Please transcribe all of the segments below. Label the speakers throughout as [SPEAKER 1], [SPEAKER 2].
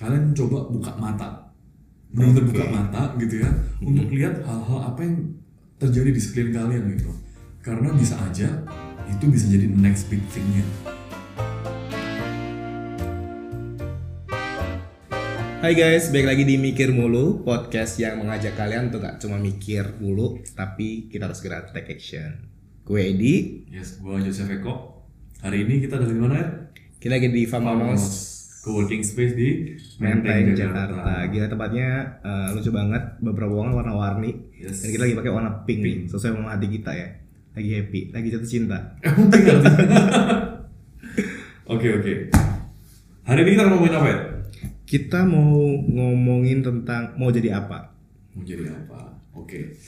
[SPEAKER 1] kalian coba buka mata. Benar-benar
[SPEAKER 2] Oke.
[SPEAKER 1] buka mata gitu ya untuk lihat hal-hal apa yang terjadi di sekeliling kalian gitu. Karena bisa aja itu bisa jadi next big thing-nya.
[SPEAKER 2] Hai guys, balik lagi di Mikir Mulu, podcast yang mengajak kalian untuk gak cuma mikir mulu, tapi kita harus segera take action. Gue Edi,
[SPEAKER 1] yes gua Joseph Eko. Hari ini kita ada di mana ya
[SPEAKER 2] kita lagi di Farmhouse
[SPEAKER 1] co-working space di
[SPEAKER 2] Menteng, Jakarta. Gila tempatnya eh, lucu banget, beberapa ruangan warna-warni,
[SPEAKER 1] Yes.
[SPEAKER 2] dan kita lagi pakai warna pink, nih, sesuai sama hati kita ya. Lagi happy, lagi jatuh cinta.
[SPEAKER 1] Pink. Oke oke. Hari ini kita akan ngomongin apa ya?
[SPEAKER 2] Kita mau ngomongin tentang mau jadi apa.
[SPEAKER 1] Mau jadi apa? Oke.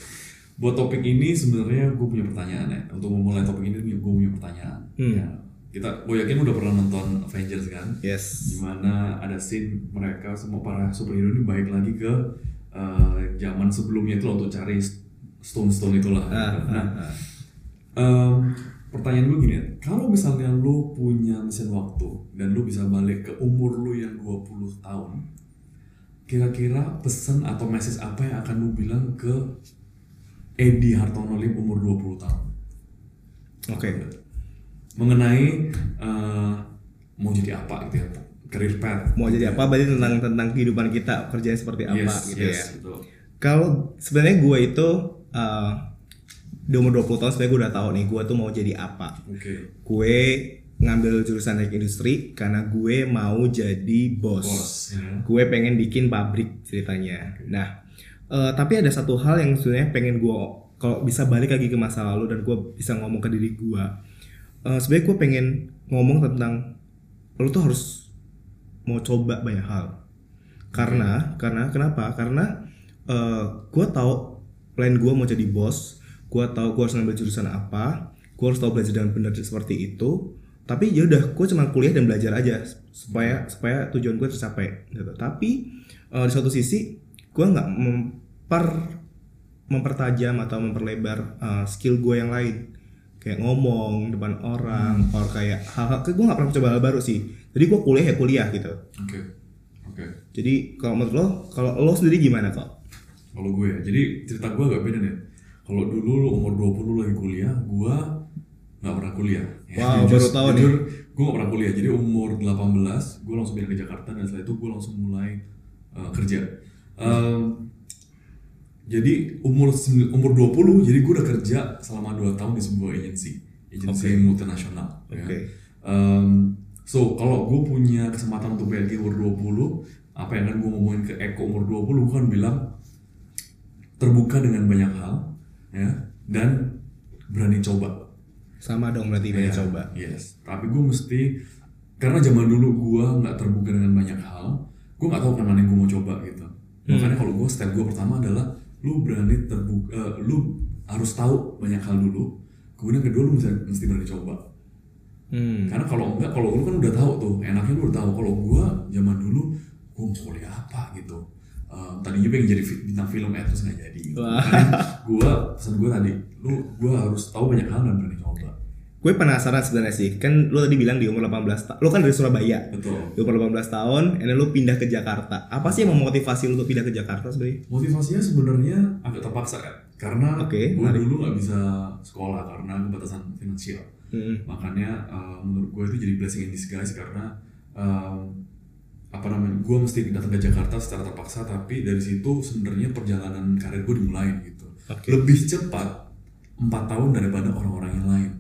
[SPEAKER 1] Buat topik ini sebenarnya gue punya pertanyaan ya. Untuk memulai topik ini gue punya pertanyaan.
[SPEAKER 2] Hmm.
[SPEAKER 1] Ya, kita, gue yakin udah pernah nonton Avengers kan?
[SPEAKER 2] Yes.
[SPEAKER 1] Di mana ada scene mereka semua para superhero ini balik lagi ke eh, zaman sebelumnya itu untuk cari stone-stone itulah.
[SPEAKER 2] Ah,
[SPEAKER 1] nah,
[SPEAKER 2] ah, ah.
[SPEAKER 1] Em, pertanyaan gue gini ya, kalau misalnya lu punya mesin waktu dan lu bisa balik ke umur lu yang 20 tahun, kira-kira pesan atau message apa yang akan lu bilang ke Edi Hartono Lim umur 20 tahun?
[SPEAKER 2] Oke.
[SPEAKER 1] Mengenai eh, mau jadi apa gitu ya, career path.
[SPEAKER 2] Mau jadi apa? Berarti tentang tentang kehidupan kita, kerjanya seperti apa
[SPEAKER 1] Yes,
[SPEAKER 2] gitu
[SPEAKER 1] yes,
[SPEAKER 2] ya.
[SPEAKER 1] betul.
[SPEAKER 2] Kalau sebenarnya gue itu uh, di umur 20 tahun sebenarnya gue udah tahu nih gue tuh mau jadi apa.
[SPEAKER 1] Oke.
[SPEAKER 2] Gue ngambil jurusan teknik industri karena gue mau jadi bos.
[SPEAKER 1] Bos, ya.
[SPEAKER 2] Gue pengen bikin pabrik ceritanya. Nah, eh, tapi ada satu hal yang sebenarnya pengen gue kalau bisa balik lagi ke masa lalu dan gue bisa ngomong ke diri gue. Eh, sebenarnya gue pengen ngomong tentang lo tuh harus mau coba banyak hal. Karena karena kenapa? Karena eh, gue tahu plan gue mau jadi bos. Gue tahu gue harus ngambil jurusan apa. Gue harus tahu belajar dengan benar seperti itu. Tapi ya udah, gue cuma kuliah dan belajar aja supaya supaya tujuan gue tercapai. Gitu. Tapi eh, di suatu sisi gue nggak memper mempertajam atau memperlebar eh, skill gue yang lain kayak ngomong depan orang or kayak hal-hal gue nggak pernah coba hal baru sih jadi gue kuliah ya kuliah gitu
[SPEAKER 1] Oke. Oke.
[SPEAKER 2] jadi kalau menurut lo kalau lo sendiri gimana kok
[SPEAKER 1] Kalau gue ya, jadi cerita gue agak beda nih. Kalau dulu lu umur 20 lu lagi kuliah, gue nggak pernah kuliah.
[SPEAKER 2] Wow, baru tahu nih.
[SPEAKER 1] jujur, gue nggak pernah kuliah. Jadi umur 18, gue langsung pindah ke Jakarta dan setelah itu gue langsung mulai uh, kerja. Um, jadi umur umur 20, jadi gue udah kerja selama 2 tahun di sebuah agensi, agensi
[SPEAKER 2] Oke.
[SPEAKER 1] multinasional. ya.
[SPEAKER 2] Oke.
[SPEAKER 1] Um, so kalau gue punya kesempatan untuk balik umur 20 apa yang akan gue ngomongin ke Eko umur 20 gue kan bilang terbuka dengan banyak hal ya dan berani coba
[SPEAKER 2] sama dong berarti banyak
[SPEAKER 1] Ya,
[SPEAKER 2] coba
[SPEAKER 1] yes tapi gue mesti karena zaman dulu gue nggak terbuka dengan banyak hal gue nggak tahu kan mana yang gue mau coba gitu
[SPEAKER 2] Hmm.
[SPEAKER 1] makanya kalau gue step gue pertama adalah lu berani terbuka eh, lu harus tahu banyak hal dulu kemudian kedua lu mesti, mesti berani coba
[SPEAKER 2] hmm.
[SPEAKER 1] karena kalau enggak, kalau lu kan udah tahu tuh, enaknya lu udah tahu. Kalau gua zaman dulu, gua mau kuliah apa gitu. Eh, tadinya pengen jadi bintang film eh terus nggak jadi. Gitu. Gua pesan gua tadi, lu gua harus tahu banyak hal dan berani coba.
[SPEAKER 2] Gue penasaran sebenarnya sih kan lo tadi bilang di umur 18 tahun lo kan dari Surabaya
[SPEAKER 1] Betul.
[SPEAKER 2] di umur 18 tahun and then lo pindah ke Jakarta apa sih yang memotivasi lo untuk pindah ke Jakarta sebenarnya
[SPEAKER 1] Motivasinya sebenarnya agak terpaksa kan, karena gua
[SPEAKER 2] menarik.
[SPEAKER 1] dulu nggak bisa sekolah karena keterbatasan finansial.
[SPEAKER 2] hmm.
[SPEAKER 1] makanya eh, menurut gue itu jadi blessing in disguise karena em, apa namanya gue mesti datang ke Jakarta secara terpaksa tapi dari situ sebenarnya perjalanan karir gue dimulai gitu
[SPEAKER 2] Oke.
[SPEAKER 1] lebih cepat empat tahun daripada orang-orang yang lain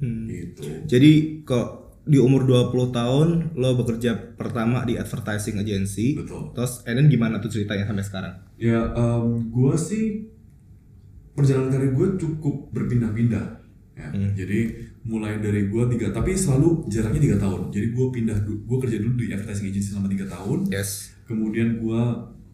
[SPEAKER 2] Hmm.
[SPEAKER 1] gitu.
[SPEAKER 2] Jadi kok di umur 20 tahun lo bekerja pertama di advertising agency
[SPEAKER 1] betul.
[SPEAKER 2] terus then gimana tuh ceritanya sampai sekarang?
[SPEAKER 1] Ya gue sih perjalanan karir gue cukup berpindah-pindah ya.
[SPEAKER 2] Hmm.
[SPEAKER 1] jadi mulai dari gue tiga tapi selalu jaraknya tiga tahun. Jadi gue pindah gue kerja dulu di advertising agency selama tiga tahun.
[SPEAKER 2] Yes.
[SPEAKER 1] Kemudian gue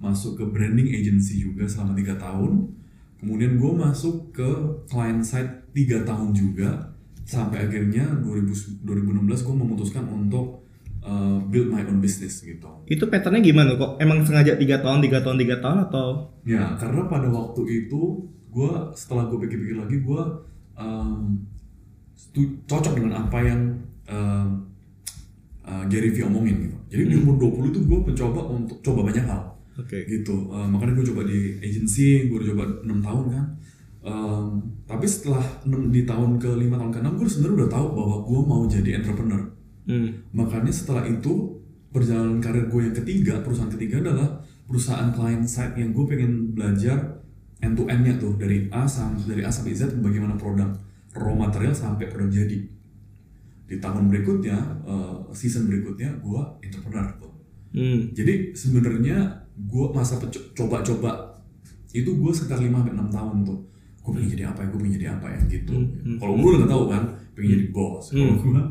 [SPEAKER 1] masuk ke branding agency juga selama tiga tahun. Kemudian gue masuk ke client side tiga tahun juga sampai akhirnya 2000, 2016 gue memutuskan untuk uh, build my own business gitu.
[SPEAKER 2] Itu patternnya gimana kok? Emang sengaja tiga tahun tiga tahun tiga tahun atau?
[SPEAKER 1] Ya karena pada waktu itu gue setelah gue pikir-pikir lagi gue um, cocok dengan apa yang um, uh, Gary Vee omongin gitu. Jadi di umur 20 itu gue mencoba untuk coba banyak hal
[SPEAKER 2] Oke.
[SPEAKER 1] gitu. Uh, makanya gue coba di agency gue coba enam tahun kan Um, tapi setelah enam di tahun ke lima tahun ke enam gue sebenarnya udah tahu bahwa gue mau jadi entrepreneur
[SPEAKER 2] Hmm.
[SPEAKER 1] makanya setelah itu perjalanan karir gue yang ketiga perusahaan ketiga adalah perusahaan client side yang gue pengen belajar end to endnya tuh dari A sampai dari A sampai Z bagaimana produk raw material sampai produk jadi di tahun berikutnya uh, season berikutnya gue entrepreneur tuh
[SPEAKER 2] Hmm.
[SPEAKER 1] jadi sebenarnya gue masa coba-coba itu gue sekitar 5 sampai 6 tahun tuh. Gue pengen jadi apa ya, gue pengen jadi apa ya gitu.
[SPEAKER 2] Hmm,
[SPEAKER 1] Kalau gue udah tahu kan, pengen jadi bos. Kalau gue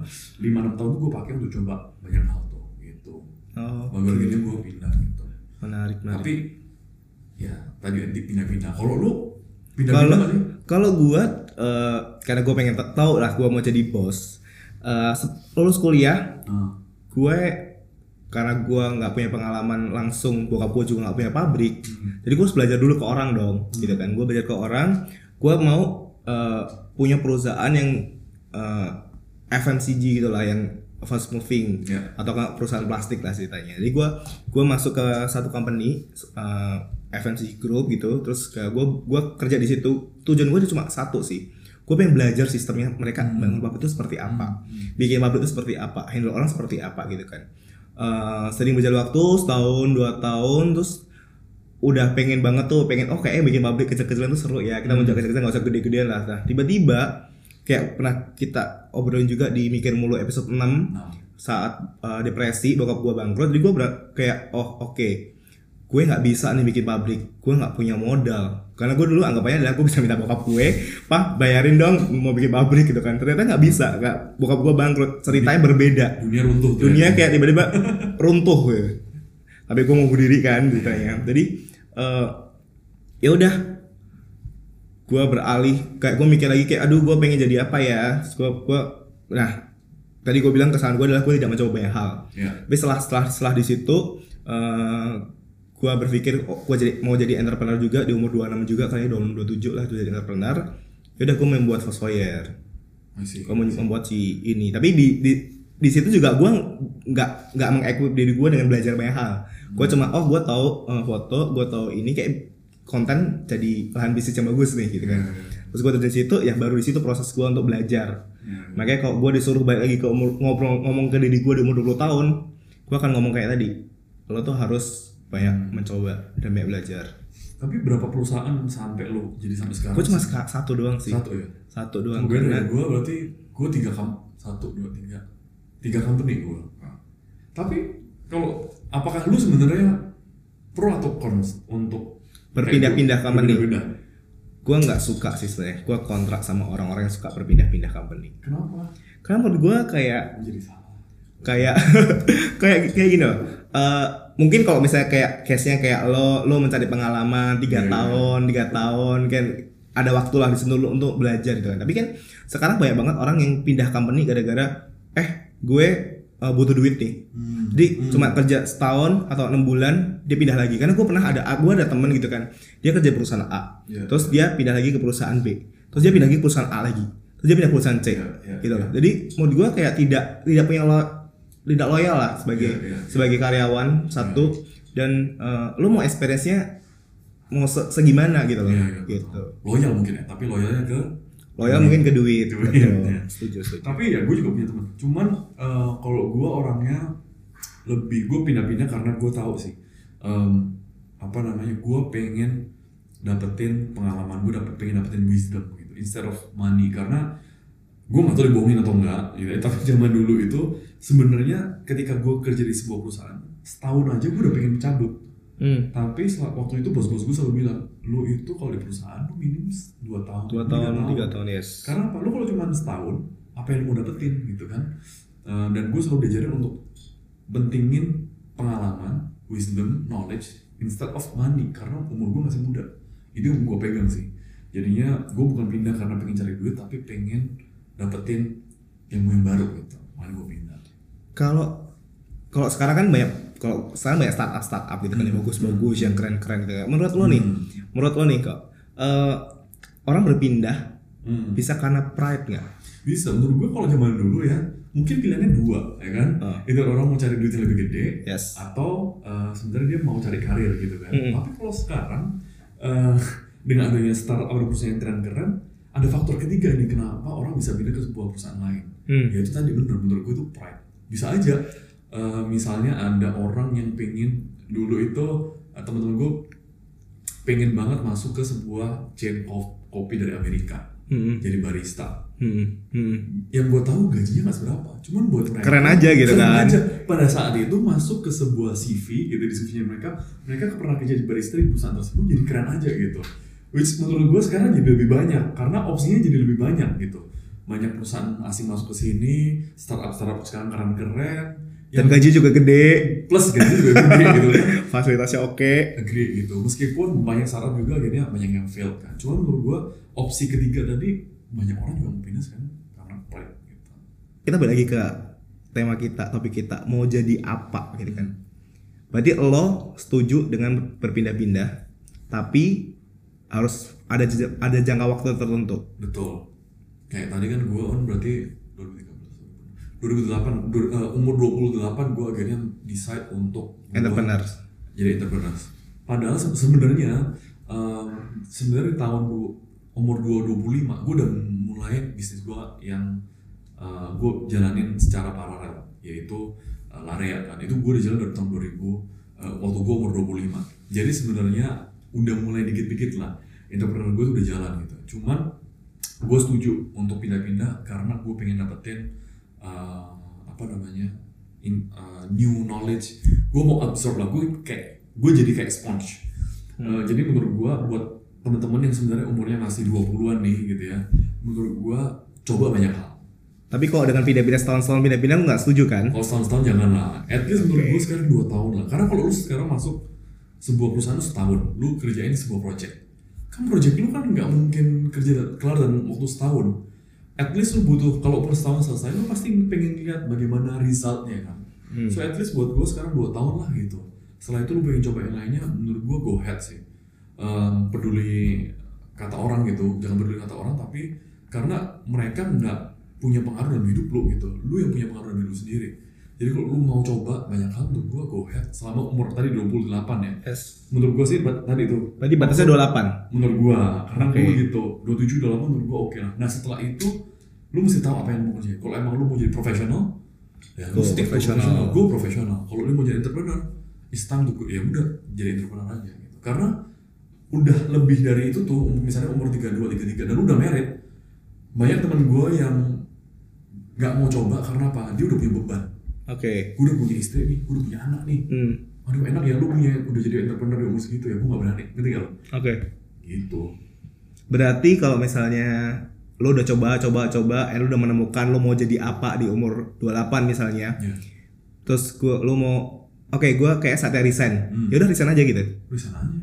[SPEAKER 1] 5 6 tahun gue pakai untuk coba banyak hal tuh gitu.
[SPEAKER 2] Oh,
[SPEAKER 1] gini gue pindah gitu.
[SPEAKER 2] menarik menarik.
[SPEAKER 1] Tapi ya tadi nanti pindah-pindah. Kalau lu
[SPEAKER 2] Kalau
[SPEAKER 1] pindah-pindah nggak sih?
[SPEAKER 2] kalau gua eh, karena gue pengen ta- tahu lah gua mau jadi bos. Eh, se- lulus kuliah,
[SPEAKER 1] Nah,
[SPEAKER 2] gue karena gua nggak punya pengalaman langsung, bokap gue juga nggak punya pabrik. Jadi gue harus belajar dulu ke orang dong, gitu kan. Gue belajar ke orang, gua mau eh, punya perusahaan yang eh, FMCG gitu lah, yang fast moving
[SPEAKER 1] Ya.
[SPEAKER 2] atau perusahaan plastik lah ceritanya. Jadi gua gua masuk ke satu company uh, FMCG group gitu, terus ke gua gua kerja di situ. Tujuan gue cuma satu sih. Gue pengen belajar sistemnya mereka bangun pabrik itu seperti apa, bikin pabrik itu seperti apa, handle orang seperti apa gitu kan. Uh, sering berjalan waktu setahun dua tahun terus udah pengen banget tuh pengen oh kayaknya bikin pabrik kecil-kecilan tuh seru ya. Kita mau jaga kecil-kecilan nggak usah gede-gedean lah. Nah tiba-tiba kayak pernah kita obrolin juga di mikir mulu episode 6
[SPEAKER 1] nah.
[SPEAKER 2] saat uh, depresi bokap gue bangkrut jadi gue kayak oh oke gue nggak bisa nih bikin pabrik. Gue nggak punya modal. Karena gue dulu anggapannya adalah gue bisa minta bokap gue pak bayarin dong mau bikin pabrik gitu kan. Ternyata nggak bisa. Nggak bokap gue bangkrut. Ceritanya berbeda.
[SPEAKER 1] Dunia runtuh tuh.
[SPEAKER 2] dunia
[SPEAKER 1] ya.
[SPEAKER 2] kayak tiba-tiba runtuh gue tapi gue mau bunuh diri kan ceritanya. Jadi eh, ya udah. Gue beralih kayak gue mikir lagi kayak aduh gue pengen jadi apa ya? Gue gue nah tadi gue bilang kesalahan gue adalah gue tidak mencoba banyak hal.
[SPEAKER 1] Ya.
[SPEAKER 2] tapi setelah setelah setelah di situ eh gue berpikir oh, gue jadi mau jadi entrepreneur juga di umur 26 juga kayaknya 26 27 lah tuh jadi entrepreneur. Ya udah gue membuat Fosfoyer
[SPEAKER 1] Masih.
[SPEAKER 2] gue mau membuat si ini. Tapi di di di situ juga gue nggak nggak mengequip diri gue dengan belajar banyak hal. Gue cuma oh gue tahu eh, foto gue tahu ini kayak konten jadi lahan bisnis yang bagus nih gitu kan. Terus gue dari situ ya baru di situ proses gue untuk belajar. Makanya kalau gue disuruh balik lagi ke umur ngobrol ngomong ke diri gue di umur 20 tahun gue akan ngomong kayak tadi lo tuh harus banyak mencoba dan banyak belajar
[SPEAKER 1] Tapi berapa perusahaan sampai lu jadi sampai sekarang?
[SPEAKER 2] gue cuma seka- satu doang sih
[SPEAKER 1] satu ya.
[SPEAKER 2] satu doang
[SPEAKER 1] Gue
[SPEAKER 2] karena
[SPEAKER 1] gue berarti gue tiga kam satu dua tiga tiga company gue. Tapi kalau apakah lu sebenarnya pro atau cons untuk
[SPEAKER 2] Berpindah-pindah company?
[SPEAKER 1] Berpindah-pindah.
[SPEAKER 2] gue nggak suka sih sebenarnya gue kontrak sama orang-orang yang suka berpindah-pindah company
[SPEAKER 1] Kenapa?
[SPEAKER 2] karena menurut gue kayak
[SPEAKER 1] Menjadi salah.
[SPEAKER 2] kayak kayak kayak gini loh Eh, mungkin kalau misalnya kayak case nya kayak lo lo mencari pengalaman tiga
[SPEAKER 1] Iya, iya.
[SPEAKER 2] tahun tiga tahun kan ada waktu lah di situ lo untuk belajar gitu kan. Tapi kan sekarang banyak banget orang yang pindah company gara-gara eh gue eh, butuh duit nih.
[SPEAKER 1] Hmm.
[SPEAKER 2] jadi cuma kerja setahun atau enam bulan dia pindah lagi. Karena gue pernah ada gue ada temen gitu kan. Dia kerja di perusahaan A.
[SPEAKER 1] Iya.
[SPEAKER 2] terus dia pindah lagi ke perusahaan B. Terus dia pindah lagi ke perusahaan A lagi. Terus dia pindah ke perusahaan C.
[SPEAKER 1] Iya, iya,
[SPEAKER 2] gitu
[SPEAKER 1] iya.
[SPEAKER 2] loh jadi menurut gue kayak tidak tidak punya lo, tidak loyal lah sebagai
[SPEAKER 1] Iya, iya, iya.
[SPEAKER 2] sebagai karyawan satu. Dan eh, lo mau experience-nya mau se- segimana gitu loh.
[SPEAKER 1] Iya, iya,
[SPEAKER 2] gitu.
[SPEAKER 1] Loyal mungkin ya, tapi loyalnya ke
[SPEAKER 2] loyal mungkin ke duit
[SPEAKER 1] Duit,
[SPEAKER 2] betul.
[SPEAKER 1] iya.
[SPEAKER 2] setuju setuju.
[SPEAKER 1] Tapi ya gue juga punya teman. Cuman eh, kalau gue orangnya lebih gue pindah-pindah karena gue tahu sih em, apa namanya gue pengen dapetin pengalaman gue dapet pengen dapetin wisdom gitu instead of money. Karena gue nggak tahu dibohongin atau enggak gitu ya. tapi zaman dulu itu sebenarnya ketika gue kerja di sebuah perusahaan setahun aja gue udah pengen cabut
[SPEAKER 2] hmm.
[SPEAKER 1] tapi setelah waktu itu bos-bos gue selalu bilang lu itu kalau di perusahaan lu minim dua tahun
[SPEAKER 2] dua
[SPEAKER 1] tiga
[SPEAKER 2] tahun tiga tahun yes
[SPEAKER 1] karena apa? Lu kalau cuma setahun, apa yang mau dapetin gitu kan? Eh, dan gue selalu diajarin untuk bentingin pengalaman, wisdom, knowledge instead of money karena umur gue masih muda. Itu yang gue pegang sih. Jadinya gue bukan pindah karena pengen cari duit, tapi pengen dapetin ilmu yang baru gitu. Makanya gue pindah.
[SPEAKER 2] kalau kalau sekarang kan banyak kalau sekarang banyak startup startup gitu kan yang
[SPEAKER 1] Hmm.
[SPEAKER 2] bagus-bagus yang keren-keren gitu. Menurut lo nih,
[SPEAKER 1] Hmm.
[SPEAKER 2] menurut lo nih kok eh, orang berpindah
[SPEAKER 1] Hmm.
[SPEAKER 2] bisa karena pride nggak?
[SPEAKER 1] Bisa, menurut gue kalau zaman dulu ya, mungkin pilihannya dua ya kan
[SPEAKER 2] Ah.
[SPEAKER 1] itu orang mau cari duit yang lebih gede
[SPEAKER 2] Yes.
[SPEAKER 1] atau eh, sebenarnya dia mau cari karir gitu kan
[SPEAKER 2] Mm-mm.
[SPEAKER 1] tapi kalau sekarang eh, dengan adanya startup atau perusahaan yang keren-keren ada faktor ketiga nih kenapa orang bisa pindah ke sebuah perusahaan lain
[SPEAKER 2] Hmm.
[SPEAKER 1] ya itu tadi bener menurut gue itu pride bisa aja eh, misalnya ada orang yang pengen dulu itu eh, teman-teman gue pengen banget masuk ke sebuah chain of kopi dari Amerika
[SPEAKER 2] Hmm.
[SPEAKER 1] jadi barista
[SPEAKER 2] Hmm. Hmm.
[SPEAKER 1] yang gue tahu gajinya nggak seberapa cuman buat mereka
[SPEAKER 2] Keren aja gitu
[SPEAKER 1] keren
[SPEAKER 2] kan.
[SPEAKER 1] aja. pada saat itu masuk ke sebuah CV gitu di CV-nya mereka mereka pernah kerja di barista di perusahaan tersebut jadi keren aja gitu which menurut gue sekarang jadi lebih banyak karena opsinya jadi lebih banyak gitu. Banyak perusahaan asing masuk ke sini startup startup sekarang keren keren
[SPEAKER 2] Dan gaji juga gede,
[SPEAKER 1] plus gaji juga gede gitu. Kan
[SPEAKER 2] fasilitasnya oke.
[SPEAKER 1] agree gitu. Meskipun banyak startup juga akhirnya banyak yang fail kan. Cuman menurut gua opsi ketiga tadi banyak orang juga mau pindah kan karena pride gitu.
[SPEAKER 2] Kita balik lagi ke tema kita, topik kita. Mau jadi apa gitu kan. Berarti lo setuju dengan berpindah-pindah, tapi harus ada ada jangka waktu tertentu.
[SPEAKER 1] betul kayak tadi kan gua on berarti 2013 2008 du- eh, umur 28 gua akhirnya decide untuk gua
[SPEAKER 2] Entrepreneurs.
[SPEAKER 1] jadi entrepreneurs padahal se- sebenarnya sebenarnya tahun du- umur 225 gue udah mulai bisnis gue yang gue jalanin secara paralel yaitu uh, Larea kan itu gue udah jalan dari tahun 2000 eh, waktu gue umur 25 jadi sebenarnya udah mulai dikit-dikit lah. Entrepreneur gue tuh udah jalan gitu. Cuman gue setuju untuk pindah-pindah karena gue pengen dapetin uh, apa namanya in, uh, new knowledge. Gue mau absorb lah gue kayak gue jadi kayak sponge. Uh, jadi menurut gue buat teman-teman yang sebenarnya umurnya masih 20-an nih gitu ya menurut gue coba banyak hal.
[SPEAKER 2] Tapi kalau dengan pindah-pindah setahun-setahun pindah-pindah lu nggak setuju kan?
[SPEAKER 1] kalau setahun-setahun jangan lah at least menurut gue sekarang 2 tahun lah. Karena kalau lu sekarang masuk sebuah perusahaan lu setahun. Lu kerjain sebuah project. Kan project lu kan nggak mungkin kerja kelar dalam waktu setahun. At least lu butuh kalau per setahun selesai lu pasti pengen lihat bagaimana resultnya kan. So at least buat gue sekarang 2 tahun lah gitu. Setelah itu lu pengen coba yang lainnya menurut gue go ahead sih. Em, peduli kata orang gitu. Jangan peduli kata orang tapi karena mereka nggak punya pengaruh dalam hidup lu gitu. Lu yang punya pengaruh dalam hidup lu sendiri jadi kalau lu mau coba banyak hal menurut gua go ahead. Selama umur tadi 28 ya.
[SPEAKER 2] Yes.
[SPEAKER 1] menurut gua sih bat- tadi itu
[SPEAKER 2] Berarti batasnya 28.
[SPEAKER 1] menurut gua. Karena
[SPEAKER 2] Oke.
[SPEAKER 1] gua gitu 27 28 menurut gua oke lah. Nah setelah itu lu mesti tahu apa yang mau kerjain. Kalau emang lu mau jadi profesional ya lu
[SPEAKER 2] Go
[SPEAKER 1] stick to
[SPEAKER 2] professional.
[SPEAKER 1] professional go profesional. Kalau lu mau jadi entrepreneur it's time to go ya udah jadi entrepreneur aja gitu. Karena udah lebih dari itu tuh misalnya umur 32 33 dan lu udah married banyak teman gua yang nggak mau coba karena apa? Dia udah punya beban
[SPEAKER 2] Oke.
[SPEAKER 1] gue udah punya istri nih gue udah punya anak nih
[SPEAKER 2] Hmm.
[SPEAKER 1] aduh enak ya lu punya udah jadi entrepreneur di umur segitu ya gue gak berani ngerti gak lo
[SPEAKER 2] Oke.
[SPEAKER 1] gitu
[SPEAKER 2] Berarti kalau misalnya lo udah coba coba coba, eh lo udah menemukan lo mau jadi apa di umur 28 misalnya.
[SPEAKER 1] ya
[SPEAKER 2] Terus gua lo mau oke gua kayak saatnya resign.
[SPEAKER 1] Hmm.
[SPEAKER 2] Ya udah resign aja gitu.
[SPEAKER 1] sana aja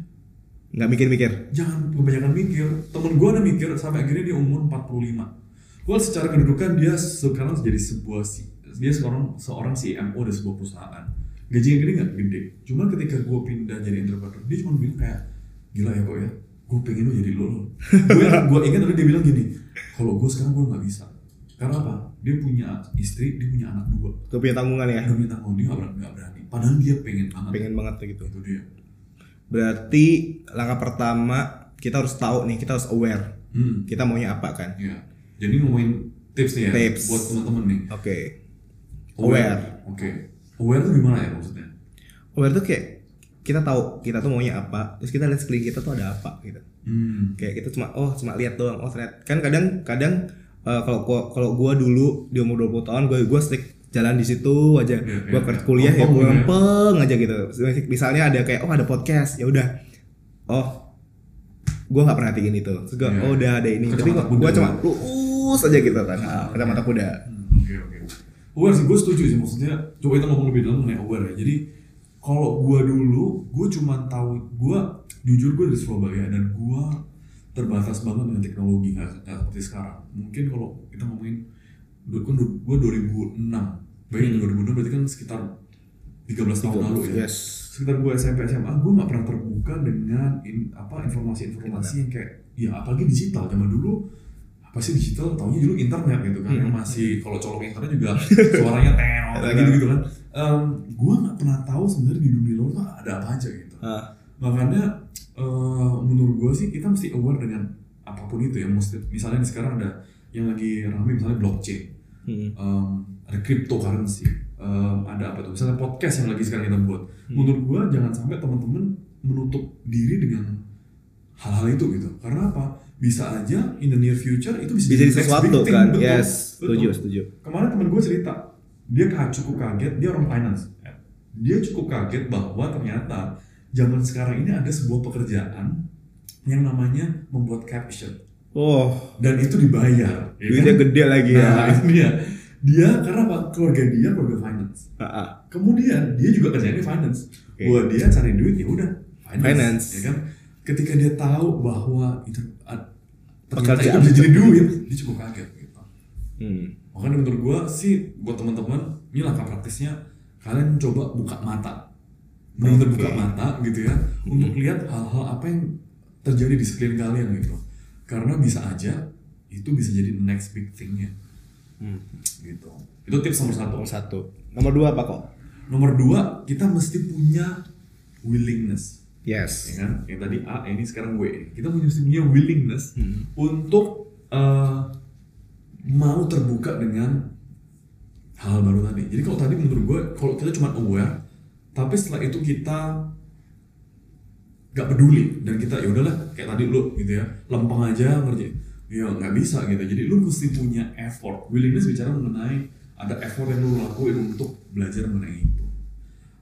[SPEAKER 2] Nggak mikir-mikir.
[SPEAKER 1] jangan kebanyakan mikir temen gue ada mikir sampai akhirnya dia umur 45 well secara kedudukan dia sekarang jadi sebuah si- dia seorang seorang CMO di sebuah perusahaan gajinya gede nggak gede cuman ketika gue pindah jadi entrepreneur dia cuma bilang kayak gila ya kok ya gue pengen lu jadi lo lo gue gue ingat tadi dia bilang gini kalau gue sekarang gue nggak bisa karena apa dia punya istri dia punya anak dua
[SPEAKER 2] Gue punya tanggungan ya.
[SPEAKER 1] dia punya tanggung dia nggak berani, berani padahal dia pengen banget
[SPEAKER 2] Pengen banget gitu.
[SPEAKER 1] itu dia
[SPEAKER 2] Berarti langkah pertama kita harus tahu nih, kita harus aware.
[SPEAKER 1] hmm.
[SPEAKER 2] Kita maunya apa kan?
[SPEAKER 1] Ya. Jadi ngomongin tips nih ya
[SPEAKER 2] Tips.
[SPEAKER 1] buat teman-teman nih.
[SPEAKER 2] Oke. Aware.
[SPEAKER 1] Oke. Aware tuh gimana ya maksudnya?
[SPEAKER 2] Aware tuh kayak kita tahu kita tuh maunya apa, terus kita lihat sekeliling kita tuh ada apa gitu.
[SPEAKER 1] Hmm.
[SPEAKER 2] Kayak kita cuma oh cuma lihat doang. Oh ternyata kan kadang kadang eh, kalau gua kalau gua dulu di umur 20 tahun gua gua stick jalan di situ aja.
[SPEAKER 1] Iya,
[SPEAKER 2] gua kerja
[SPEAKER 1] iya.
[SPEAKER 2] kuliah ya
[SPEAKER 1] Lempeng
[SPEAKER 2] gua
[SPEAKER 1] ya.
[SPEAKER 2] lempeng aja gitu. Misalnya ada kayak oh ada podcast, ya udah. Oh gua nggak perhatiin itu. Terus gua
[SPEAKER 1] Iya.
[SPEAKER 2] oh udah ada ini. Tapi gua cuma
[SPEAKER 1] ya.
[SPEAKER 2] lurus aja gitu kan. Ah, kacamata kuda.
[SPEAKER 1] Hmm, Oke oke. Aware sih, gue setuju sih maksudnya. Coba kita ngomong lebih dalam mengenai aware ya. Jadi kalau gue dulu, gue cuma tahu, gue jujur gue dari Surabaya dan gue terbatas banget dengan teknologi nggak seperti sekarang. Mungkin kalau kita ngomongin, kan gue 2006, bayangin 2006 berarti kan sekitar 13 tahun lalu ya.
[SPEAKER 2] Yes.
[SPEAKER 1] sekitar gue SMP SMA gue nggak pernah terbuka dengan in, apa informasi-informasi yang kayak ya apalagi digital zaman dulu apa sih digital taunya dulu internet gitu kan yang
[SPEAKER 2] Hmm.
[SPEAKER 1] masih kalau colok internet juga suaranya tenor gitu gitu kan. Em, gua nggak pernah tahu sebenarnya di dunia luar tuh ada apa aja gitu.
[SPEAKER 2] Ah,
[SPEAKER 1] makanya eh, menurut gue sih kita mesti aware dengan apa pun itu ya mesti misalnya sekarang ada yang lagi ramai misalnya blockchain.
[SPEAKER 2] Hmm.
[SPEAKER 1] em, ada cryptocurrency em, ada apa tuh misalnya podcast yang lagi sekarang kita buat. Menurut gue jangan sampai teman-teman menutup diri dengan hal-hal itu gitu. Karena apa bisa aja in the near future itu bisa,
[SPEAKER 2] bisa jadi sesuatu
[SPEAKER 1] thing,
[SPEAKER 2] kan
[SPEAKER 1] betul.
[SPEAKER 2] yes
[SPEAKER 1] Betul.
[SPEAKER 2] setuju setuju
[SPEAKER 1] kemarin temen gue cerita dia cukup kaget dia orang finance dia cukup kaget bahwa ternyata zaman sekarang ini ada sebuah pekerjaan yang namanya membuat caption
[SPEAKER 2] oh
[SPEAKER 1] dan itu dibayar ya
[SPEAKER 2] duitnya
[SPEAKER 1] kan?
[SPEAKER 2] gede lagi
[SPEAKER 1] nah
[SPEAKER 2] ya
[SPEAKER 1] itu dia dia karena apa keluarga dia keluarga finance
[SPEAKER 2] Ah, ah.
[SPEAKER 1] kemudian dia juga kerjanya finance
[SPEAKER 2] Oke.
[SPEAKER 1] buat dia cari duit ya udah finance,
[SPEAKER 2] Finance.
[SPEAKER 1] ya kan ketika dia tahu bahwa itu ternyata
[SPEAKER 2] Pekerjaan
[SPEAKER 1] itu bisa jadi duit dia cukup kaget gitu.
[SPEAKER 2] Hmm.
[SPEAKER 1] makanya menurut gua sih buat teman-teman ini langkah praktisnya kalian coba buka mata. Benar-benar
[SPEAKER 2] Oke.
[SPEAKER 1] buka mata gitu ya untuk lihat hal-hal apa yang terjadi di sekeliling kalian gitu. Karena bisa aja itu bisa jadi next big thingnya.
[SPEAKER 2] Hmm.
[SPEAKER 1] gitu. Itu tips nomor satu.
[SPEAKER 2] Nomor satu. Nomor dua apa kok?
[SPEAKER 1] Nomor dua kita mesti punya willingness
[SPEAKER 2] yes.
[SPEAKER 1] Ya kan? Yang tadi A ini sekarang W. Kita punya willingness
[SPEAKER 2] Hmm.
[SPEAKER 1] untuk eh, mau terbuka dengan hal baru tadi. Jadi kalau tadi menurut gue kalau kita cuma aware tapi setelah itu kita nggak peduli dan kita ya udahlah kayak tadi lu gitu ya. Lempeng aja ngerjain ya nggak bisa gitu. Jadi lu mesti punya effort. Willingness bicara mengenai ada effort yang lu lakuin untuk belajar mengenai itu.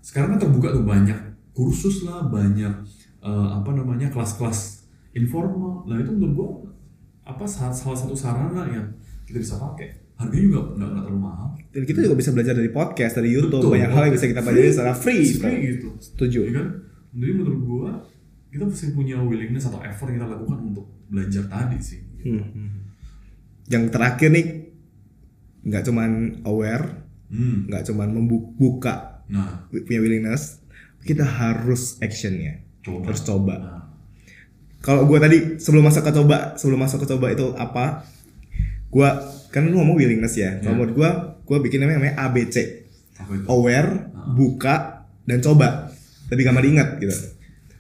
[SPEAKER 1] Sekarang kan terbuka tuh banyak kursus lah banyak eh, apa namanya kelas-kelas informal lah itu menurut gua apa salah, salah satu sarana yang kita bisa pakai harganya juga nggak nggak terlalu mahal
[SPEAKER 2] dan kita juga bisa belajar dari podcast dari YouTube
[SPEAKER 1] Betul.
[SPEAKER 2] banyak hal yang bisa kita pelajari secara free,
[SPEAKER 1] free gitu
[SPEAKER 2] setuju
[SPEAKER 1] ya kan jadi menurut gua kita mesti punya willingness atau effort yang kita lakukan untuk belajar tadi sih gitu.
[SPEAKER 2] Hmm. yang terakhir nih nggak cuman aware
[SPEAKER 1] Hmm.
[SPEAKER 2] nggak cuman membuka
[SPEAKER 1] nah
[SPEAKER 2] punya willingness kita harus actionnya.
[SPEAKER 1] Coba.
[SPEAKER 2] Harus coba.
[SPEAKER 1] Nah,
[SPEAKER 2] kalau gue tadi sebelum masuk ke coba sebelum masuk ke coba itu apa? Gue kan lu ngomong willingness ya. Kalau menurut gue gue bikin namanya, namanya ABC aware buka dan coba. Lebih gampang diingat gitu.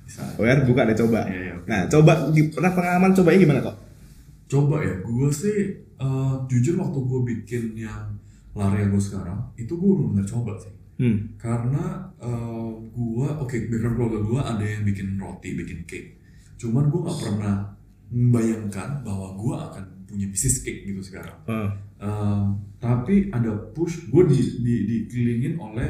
[SPEAKER 1] Bisa.
[SPEAKER 2] Aware buka dan coba.
[SPEAKER 1] Iya, iya, oke.
[SPEAKER 2] nah coba pernah pengalaman cobanya gimana kok?
[SPEAKER 1] Coba ya gue sih eh, jujur waktu gue bikin yang lari gue sekarang itu gue benar-benar coba sih
[SPEAKER 2] hmm.
[SPEAKER 1] karena uh, gua oke background keluarga gua ada yang bikin roti bikin cake cuman gua nggak pernah membayangkan bahwa gua akan punya bisnis cake gitu sekarang
[SPEAKER 2] Oh.
[SPEAKER 1] Um, tapi ada push gue di, di, dikelilingin oleh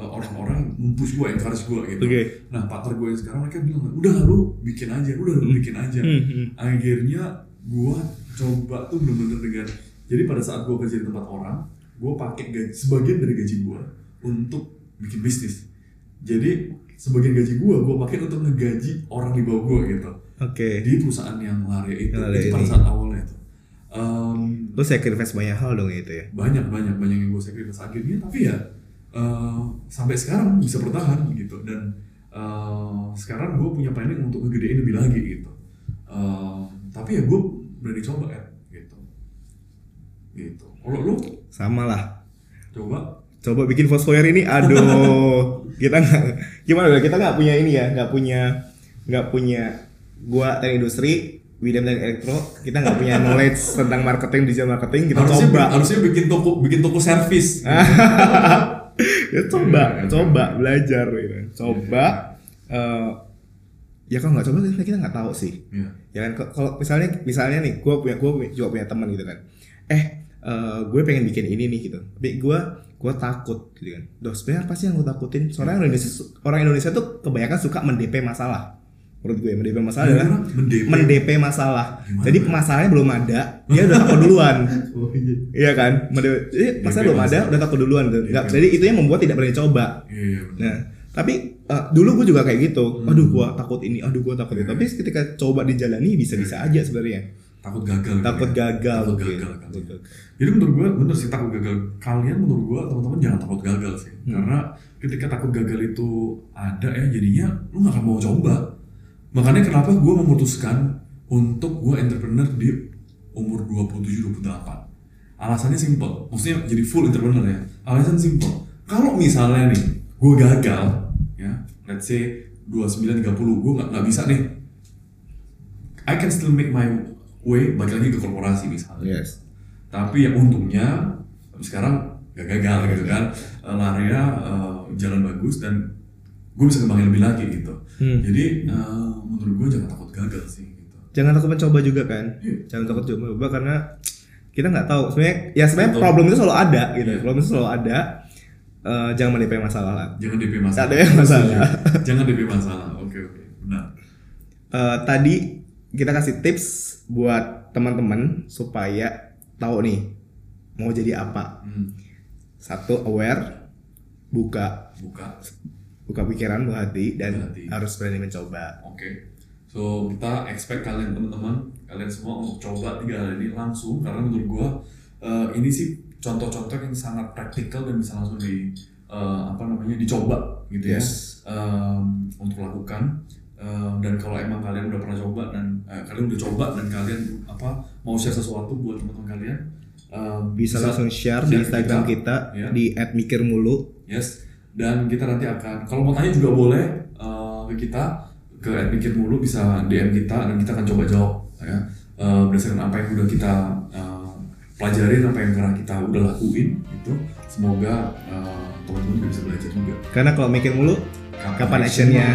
[SPEAKER 1] uh, orang-orang mempush gue encourage gue gitu
[SPEAKER 2] Oke.
[SPEAKER 1] nah partner gue yang sekarang mereka bilang udah lu bikin aja udah lu bikin aja
[SPEAKER 2] Hmm, hmm.
[SPEAKER 1] akhirnya gue coba tuh bener-bener dengan jadi pada saat gue kerja di tempat orang gue pakai gaji sebagian dari gaji gue untuk bikin bisnis. Jadi sebagian gaji gue gue pakai untuk ngegaji orang di bawah gue gitu.
[SPEAKER 2] Oke.
[SPEAKER 1] Di perusahaan yang lari itu,
[SPEAKER 2] lari
[SPEAKER 1] itu pada saat awalnya itu. Em,
[SPEAKER 2] lu sacrifice banyak hal dong itu ya?
[SPEAKER 1] Banyak banyak banyak yang gue sacrifice akhirnya. Tapi ya eh, sampai sekarang bisa bertahan gitu. Dan eh, sekarang gue punya planning untuk ngegedein lebih lagi gitu. Eh, tapi ya gue berani coba ya gitu. Gitu. Kalau lu?
[SPEAKER 2] Sama lah.
[SPEAKER 1] Coba
[SPEAKER 2] coba bikin fosfoyer ini aduh. Kita nggak gimana ya kita nggak punya ini ya nggak punya nggak punya gua teknik industri Widam teknik elektro kita nggak punya knowledge tentang marketing digital marketing kita
[SPEAKER 1] harusnya
[SPEAKER 2] coba.
[SPEAKER 1] harusnya bikin toko bikin toko servis
[SPEAKER 2] ya coba coba belajar gitu. coba eh, ya kalau nggak coba kita nggak tahu sih.
[SPEAKER 1] Iya.
[SPEAKER 2] ya kan kalau misalnya misalnya nih gue punya gue juga punya teman gitu kan. Eh gue pengen bikin ini nih gitu. Tapi gue gue takut gitu kan Duh sebenarnya apa sih yang gue takutin soalnya orang Indonesia orang Indonesia tuh kebanyakan suka mendp masalah menurut gue mendp masalah adalah?
[SPEAKER 1] Mendp?
[SPEAKER 2] mendp masalah
[SPEAKER 1] Gimana?
[SPEAKER 2] jadi masalahnya belum ada dia udah takut duluan
[SPEAKER 1] oh iya
[SPEAKER 2] iya kan Mendep, jadi masalah belum ada udah takut duluan tuh. Nggak-
[SPEAKER 1] DP
[SPEAKER 2] jadi itu yang membuat tidak berani coba
[SPEAKER 1] iya iya.
[SPEAKER 2] Nah, tapi eh, dulu gue juga kayak gitu.
[SPEAKER 1] Hmm.
[SPEAKER 2] Aduh, gua takut ini, aduh gua takut itu. Tapi ketika coba dijalani bisa-bisa aja sebenarnya.
[SPEAKER 1] Takut gagal gitu
[SPEAKER 2] Takut
[SPEAKER 1] ya.
[SPEAKER 2] gagal.
[SPEAKER 1] takut gagal kan.
[SPEAKER 2] Takut gagal.
[SPEAKER 1] Jadi menurut gue bener sih takut gagal. Kalian menurut gue teman-teman jangan takut gagal sih.
[SPEAKER 2] Hmm.
[SPEAKER 1] Karena ketika takut gagal itu ada ya jadinya lu gak akan mau coba. Makanya kenapa gue memutuskan untuk gue entrepreneur di umur 27 28. Alasannya simple, maksudnya jadi full entrepreneur ya. Alasan simple. Kalau misalnya nih gue gagal ya, let's say 29 30 gue nggak bisa nih. I can still make my way balik lagi ke korporasi misalnya.
[SPEAKER 2] Yes.
[SPEAKER 1] Tapi ya untungnya sekarang gak gagal gitu kan Eh, larinya eh, jalan bagus dan gue bisa kembangin lebih lagi gitu.
[SPEAKER 2] Hmm.
[SPEAKER 1] Jadi eh, menurut gue jangan takut gagal sih gitu.
[SPEAKER 2] Jangan takut mencoba juga kan.
[SPEAKER 1] Iya.
[SPEAKER 2] Jangan takut coba karena kita nggak tahu. Sebenarnya ya sebenarnya problem itu selalu ada gitu.
[SPEAKER 1] Iya.
[SPEAKER 2] Problem itu selalu ada. Eh, jangan menipu masalah lah.
[SPEAKER 1] Jangan DP masalah.
[SPEAKER 2] DP masalah.
[SPEAKER 1] jangan DP masalah. Oke oke. Benar.
[SPEAKER 2] Eh, tadi kita kasih tips buat teman-teman supaya tahu nih mau jadi apa.
[SPEAKER 1] Hmm.
[SPEAKER 2] Satu aware, buka
[SPEAKER 1] Buka.
[SPEAKER 2] buka pikiran, buka hati dan
[SPEAKER 1] Buka hati.
[SPEAKER 2] harus berani mencoba.
[SPEAKER 1] Oke. So kita expect kalian teman-teman, kalian semua untuk coba tiga hal ini langsung karena menurut gua eh, ini sih contoh-contoh yang sangat praktikal dan bisa langsung di eh, apa namanya dicoba gitu ya
[SPEAKER 2] Yes.
[SPEAKER 1] Em, untuk lakukan. Em, dan kalau emang kalian udah pernah coba dan eh, kalian udah coba dan kalian apa mau share sesuatu buat teman-teman kalian em,
[SPEAKER 2] Bisa, langsung share di
[SPEAKER 1] share ke
[SPEAKER 2] Instagram kita,
[SPEAKER 1] ya.
[SPEAKER 2] di @mikirmulu.
[SPEAKER 1] Yes. Dan kita nanti akan kalau mau tanya juga boleh eh, ke kita ke @mikir mulu bisa DM kita dan kita akan coba jawab ya. Eh, berdasarkan apa yang udah kita eh, pelajarin apa yang pernah kita udah lakuin itu semoga eh, teman-teman juga bisa belajar juga.
[SPEAKER 2] Karena kalau mikir mulu, kapan actionnya?